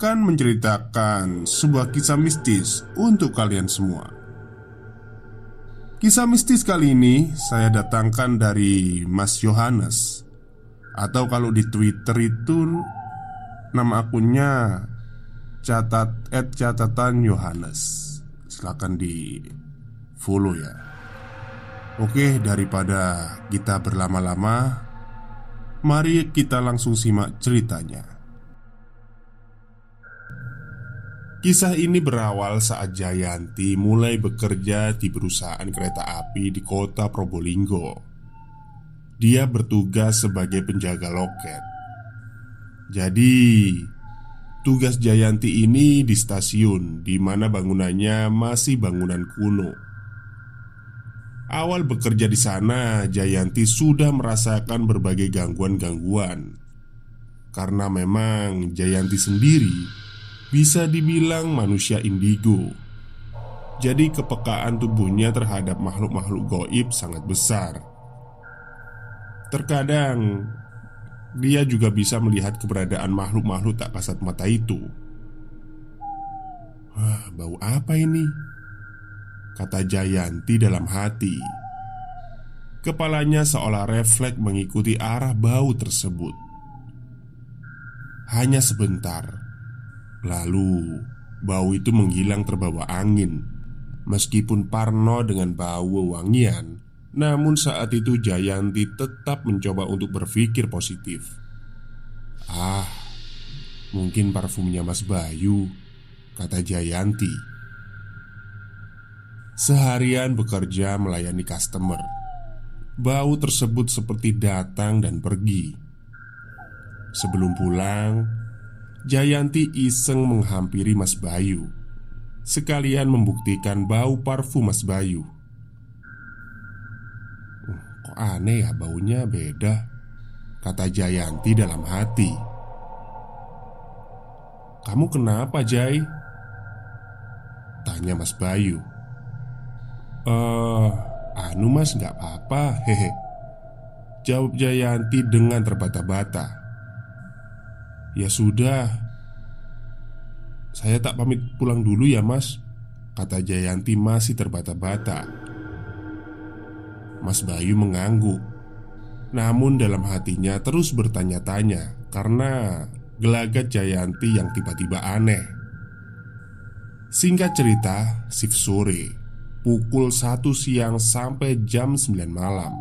akan menceritakan sebuah kisah mistis untuk kalian semua. Kisah mistis kali ini saya datangkan dari Mas Yohanes, atau kalau di Twitter itu nama akunnya catat at catatan Yohanes. Silahkan di follow ya. Oke, daripada kita berlama-lama, mari kita langsung simak ceritanya. Kisah ini berawal saat Jayanti mulai bekerja di perusahaan kereta api di kota Probolinggo. Dia bertugas sebagai penjaga loket. Jadi, tugas Jayanti ini di stasiun di mana bangunannya masih bangunan kuno. Awal bekerja di sana, Jayanti sudah merasakan berbagai gangguan-gangguan. Karena memang Jayanti sendiri bisa dibilang manusia indigo. Jadi, kepekaan tubuhnya terhadap makhluk-makhluk goib sangat besar. Terkadang dia juga bisa melihat keberadaan makhluk-makhluk tak kasat mata itu. Wah, bau apa ini? Kata Jayanti dalam hati. Kepalanya seolah refleks mengikuti arah bau tersebut. Hanya sebentar, Lalu bau itu menghilang terbawa angin. Meskipun Parno dengan bau wangian Namun saat itu Jayanti tetap mencoba untuk berpikir positif. Ah, mungkin parfumnya Mas Bayu Kata Jayanti. Seharian bekerja melayani customer. Bau tersebut seperti datang dan pergi. Sebelum pulang, Jayanti iseng menghampiri Mas Bayu. Sekalian membuktikan bau parfum Mas Bayu. Uh, Kok aneh ya baunya beda Kata Jayanti dalam hati. Kamu kenapa Jay? Tanya Mas Bayu. Eh, anu mas nggak apa-apa Hehe. Jawab Jayanti dengan terbata-bata Ya sudah. Saya tak pamit pulang dulu ya mas. Kata Jayanti masih terbata-bata. Mas Bayu mengangguk. Namun dalam hatinya terus bertanya-tanya Karena gelagat Jayanti yang tiba-tiba aneh. Singkat cerita, shift sore Pukul 1 siang sampai jam 9 malam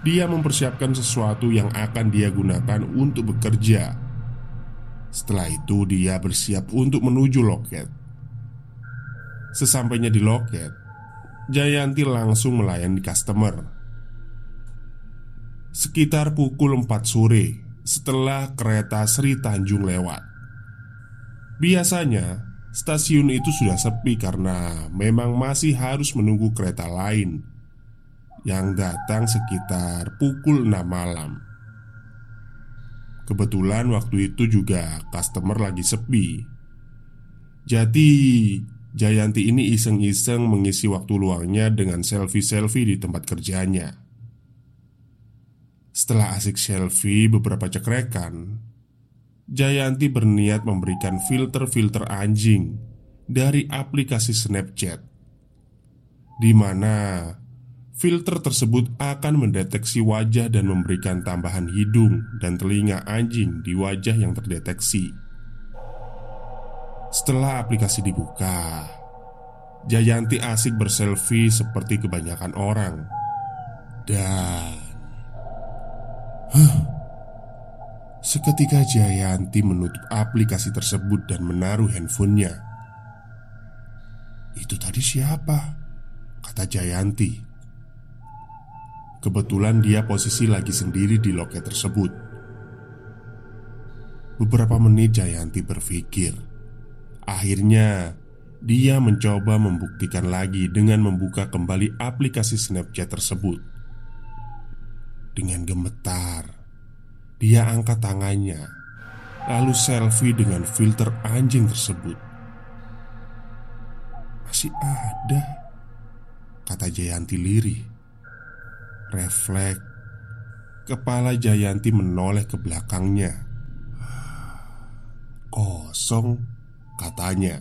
dia mempersiapkan sesuatu yang akan dia gunakan untuk bekerja. Setelah itu, dia bersiap untuk menuju loket. Sesampainya di loket, Jayanti langsung melayani customer. Sekitar pukul 4 sore, setelah kereta Sri Tanjung lewat, biasanya stasiun itu sudah sepi karena memang masih harus menunggu kereta lain yang datang sekitar pukul 6 malam Kebetulan waktu itu juga customer lagi sepi. Jadi, Jayanti ini iseng-iseng mengisi waktu luangnya dengan selfie-selfie di tempat kerjanya. Setelah asik selfie beberapa cekrekan, Jayanti berniat memberikan filter-filter anjing dari aplikasi Snapchat, di mana filter tersebut akan mendeteksi wajah dan memberikan tambahan hidung dan telinga anjing di wajah yang terdeteksi. Setelah aplikasi dibuka, Jayanti asik berselfie seperti kebanyakan orang, dan huh, seketika Jayanti menutup aplikasi tersebut dan menaruh handphonenya. Itu tadi siapa? Kata Jayanti. Kebetulan dia posisi lagi sendiri di loket tersebut. Beberapa menit Jayanti berpikir Akhirnya, dia mencoba membuktikan lagi dengan membuka kembali aplikasi Snapchat tersebut. Dengan gemetar, dia angkat tangannya, lalu selfie dengan filter anjing tersebut. Masih ada, kata Jayanti lirih. Refleks, kepala Jayanti menoleh ke belakangnya. Kosong katanya.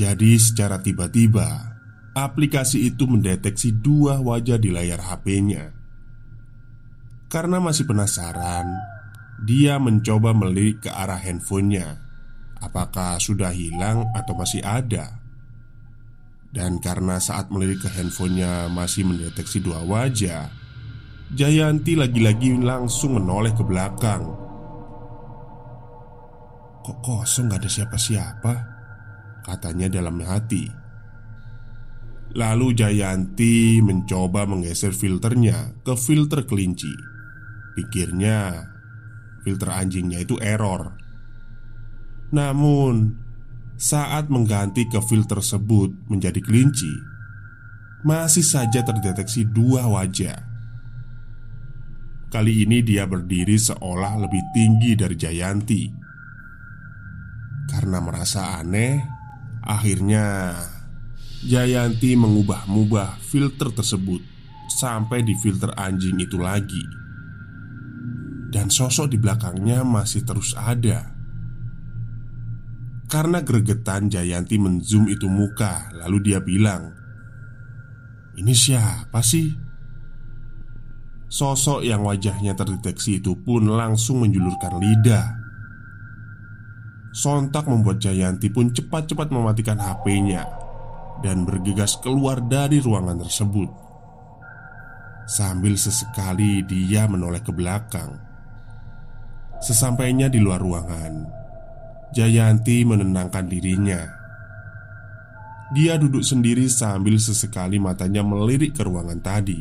Jadi, secara tiba-tiba aplikasi itu mendeteksi dua wajah di layar HP-nya. Karena masih penasaran, dia mencoba melirik ke arah handphonenya. Apakah sudah hilang atau masih ada? Dan karena saat melirik ke handphonenya masih mendeteksi dua wajah, Jayanti lagi-lagi langsung menoleh ke belakang. Kok kosong? Gak ada siapa-siapa? Katanya dalam hati. Lalu Jayanti mencoba menggeser filternya ke filter kelinci. Pikirnya filter anjingnya itu error. Namun saat mengganti ke filter tersebut menjadi kelinci Masih saja terdeteksi dua wajah Kali ini dia berdiri seolah lebih tinggi dari Jayanti karena merasa aneh, akhirnya Jayanti mengubah-ubah filter tersebut sampai di filter anjing itu lagi. Dan sosok di belakangnya masih terus ada. Karena gregetan Jayanti menzoom itu muka Lalu dia bilang Ini siapa sih? Sosok yang wajahnya terdeteksi itu pun langsung menjulurkan lidah Sontak membuat Jayanti pun cepat-cepat mematikan HP-nya dan bergegas keluar dari ruangan tersebut. Sambil sesekali dia menoleh ke belakang. Sesampainya di luar ruangan, Jayanti menenangkan dirinya. Dia duduk sendiri sambil sesekali matanya melirik ke ruangan tadi.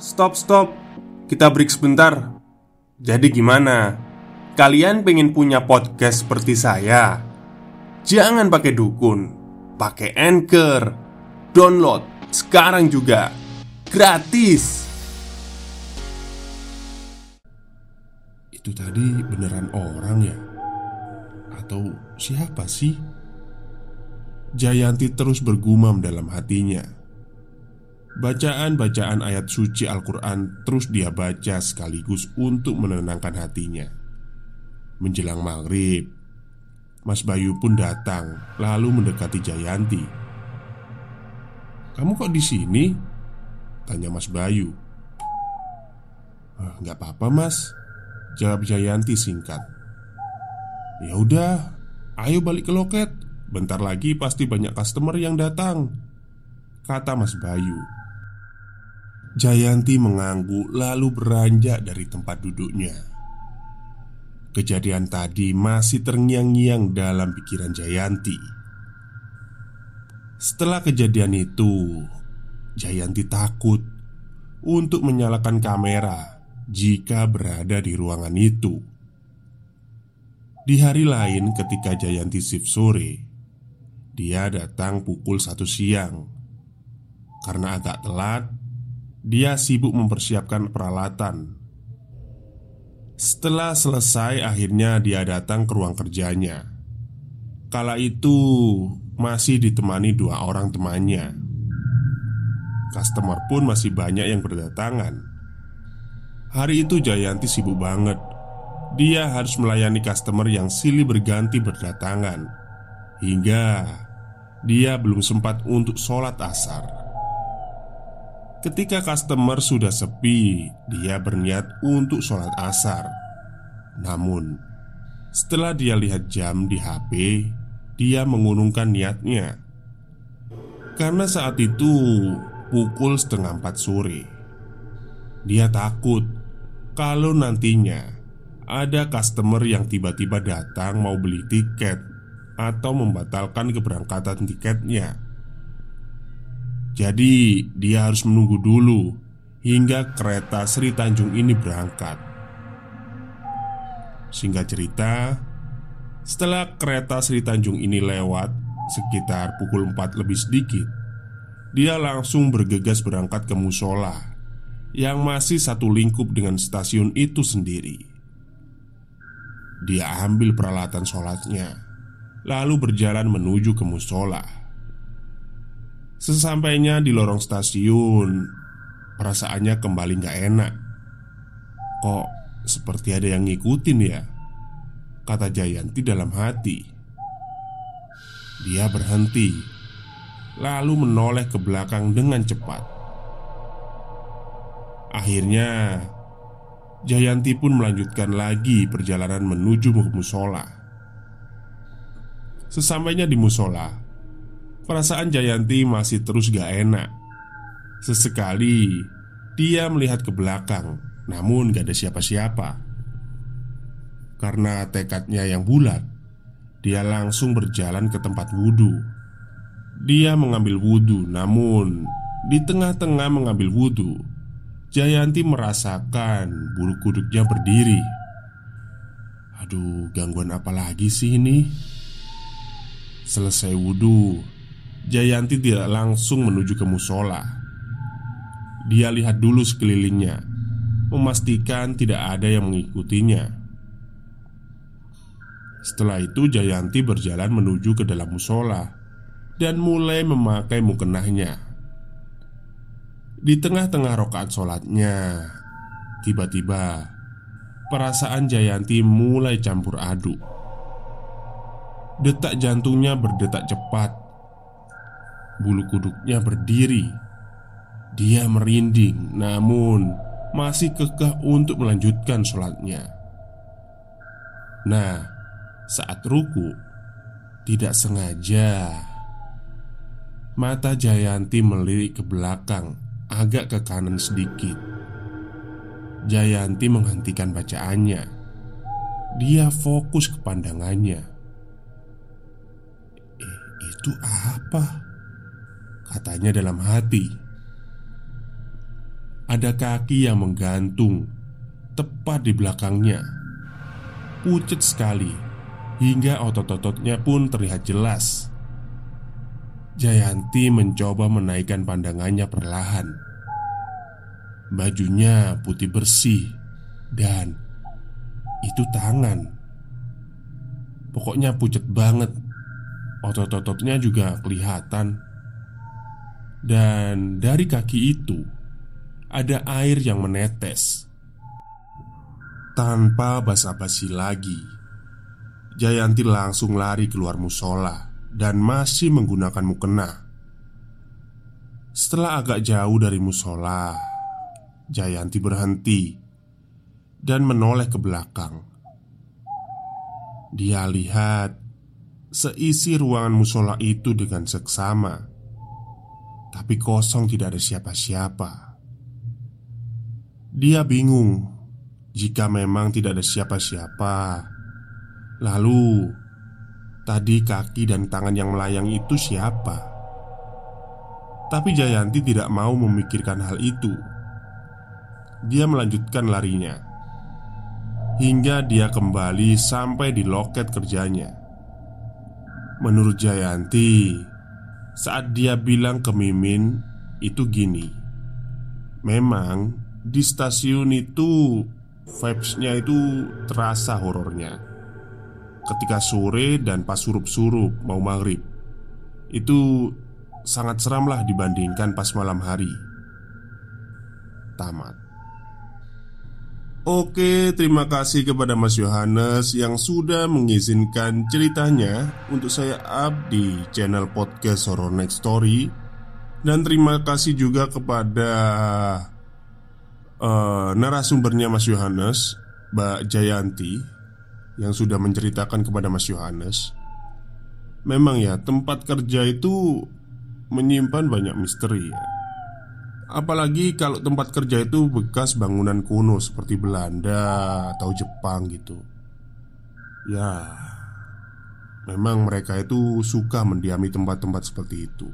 Stop, stop, kita break sebentar. Jadi, gimana? Kalian pengen punya podcast seperti saya? Jangan pakai dukun, pakai anchor, download sekarang juga gratis. Itu tadi beneran orang ya? Atau siapa sih? Jayanti terus bergumam dalam hatinya. Bacaan-bacaan ayat suci Al-Quran terus dia baca sekaligus untuk menenangkan hatinya. Menjelang maghrib Mas Bayu pun datang Lalu mendekati Jayanti Kamu kok di sini? Tanya Mas Bayu ah, Gak apa-apa mas Jawab Jayanti singkat Ya udah, ayo balik ke loket. Bentar lagi pasti banyak customer yang datang. Kata Mas Bayu. Jayanti mengangguk lalu beranjak dari tempat duduknya. Kejadian tadi masih terngiang-ngiang dalam pikiran Jayanti. Setelah kejadian itu, Jayanti takut untuk menyalakan kamera jika berada di ruangan itu. Di hari lain, ketika Jayanti shift sore, dia datang pukul satu siang. Karena agak telat, dia sibuk mempersiapkan peralatan. Setelah selesai, akhirnya dia datang ke ruang kerjanya. Kala itu masih ditemani dua orang temannya. Customer pun masih banyak yang berdatangan. Hari itu Jayanti sibuk banget. Dia harus melayani customer yang silih berganti berdatangan hingga dia belum sempat untuk sholat asar. Ketika customer sudah sepi, dia berniat untuk sholat asar. Namun, setelah dia lihat jam di HP, dia mengurungkan niatnya karena saat itu pukul setengah empat sore. Dia takut kalau nantinya ada customer yang tiba-tiba datang mau beli tiket atau membatalkan keberangkatan tiketnya. Jadi, dia harus menunggu dulu hingga kereta Sri Tanjung ini berangkat. Singkat cerita, setelah kereta Sri Tanjung ini lewat sekitar pukul 4 lebih sedikit, dia langsung bergegas berangkat ke musola yang masih satu lingkup dengan stasiun itu sendiri. Dia ambil peralatan sholatnya, lalu berjalan menuju ke musola. Sesampainya di lorong stasiun, perasaannya kembali gak enak. Kok seperti ada yang ngikutin ya? Kata Jayanti dalam hati. Dia berhenti lalu menoleh ke belakang dengan cepat. Akhirnya, Jayanti pun melanjutkan lagi perjalanan menuju musola. Sesampainya di musola, perasaan Jayanti masih terus gak enak. Sesekali dia melihat ke belakang, namun gak ada siapa-siapa. Karena tekadnya yang bulat, dia langsung berjalan ke tempat wudhu dia mengambil wudhu, namun di tengah-tengah mengambil wudhu, Jayanti merasakan bulu kuduknya berdiri. Aduh, gangguan apa lagi sih ini? Selesai wudhu, Jayanti tidak langsung menuju ke musola. Dia lihat dulu sekelilingnya, memastikan tidak ada yang mengikutinya. Setelah itu, Jayanti berjalan menuju ke dalam musola dan mulai memakai mukenahnya. Di tengah-tengah rokaat sholatnya, tiba-tiba perasaan Jayanti mulai campur aduk. Detak jantungnya berdetak cepat, bulu kuduknya berdiri. Dia merinding, namun masih kekeh untuk melanjutkan sholatnya. Nah, saat ruku, tidak sengaja Mata Jayanti melirik ke belakang Agak ke kanan sedikit. Jayanti menghentikan bacaannya. Dia fokus ke pandangannya. Eh, itu apa? Katanya dalam hati. Ada kaki yang menggantung Tepat di belakangnya. Pucet sekali Hingga otot-ototnya pun terlihat jelas Jayanti mencoba menaikkan pandangannya perlahan. Bajunya putih bersih dan itu tangan. Pokoknya pucat banget. Otot-ototnya juga kelihatan. Dan dari kaki itu ada air yang menetes. Tanpa basa-basi lagi, Jayanti langsung lari keluar musola dan masih menggunakan mukena. Setelah agak jauh dari musola, Jayanti berhenti dan menoleh ke belakang. Dia lihat seisi ruangan musola itu dengan seksama, tapi kosong, tidak ada siapa-siapa. Dia bingung jika memang tidak ada siapa-siapa. Lalu, Tadi kaki dan tangan yang melayang itu siapa? Tapi Jayanti tidak mau memikirkan hal itu. Dia melanjutkan larinya hingga dia kembali sampai di loket kerjanya. Menurut Jayanti, saat dia bilang ke Mimin, itu gini: Memang di stasiun itu vibes-nya itu terasa horornya Ketika sore dan pas surup-surup mau maghrib. Itu sangat seram lah dibandingkan pas malam hari. Tamat. Oke, terima kasih kepada Mas Yohanes yang sudah mengizinkan ceritanya untuk saya up di channel podcast Horror Next Story. Dan terima kasih juga kepada uh, narasumbernya Mas Yohanes, Mbak Jayanti, yang sudah menceritakan kepada Mas Yohanes. Memang ya, tempat kerja itu menyimpan banyak misteri ya. Apalagi kalau tempat kerja itu bekas bangunan kuno seperti Belanda atau Jepang gitu. Ya, memang mereka itu suka mendiami tempat-tempat seperti itu.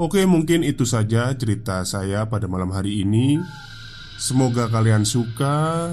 Oke, mungkin itu saja cerita saya pada malam hari ini. Semoga kalian suka.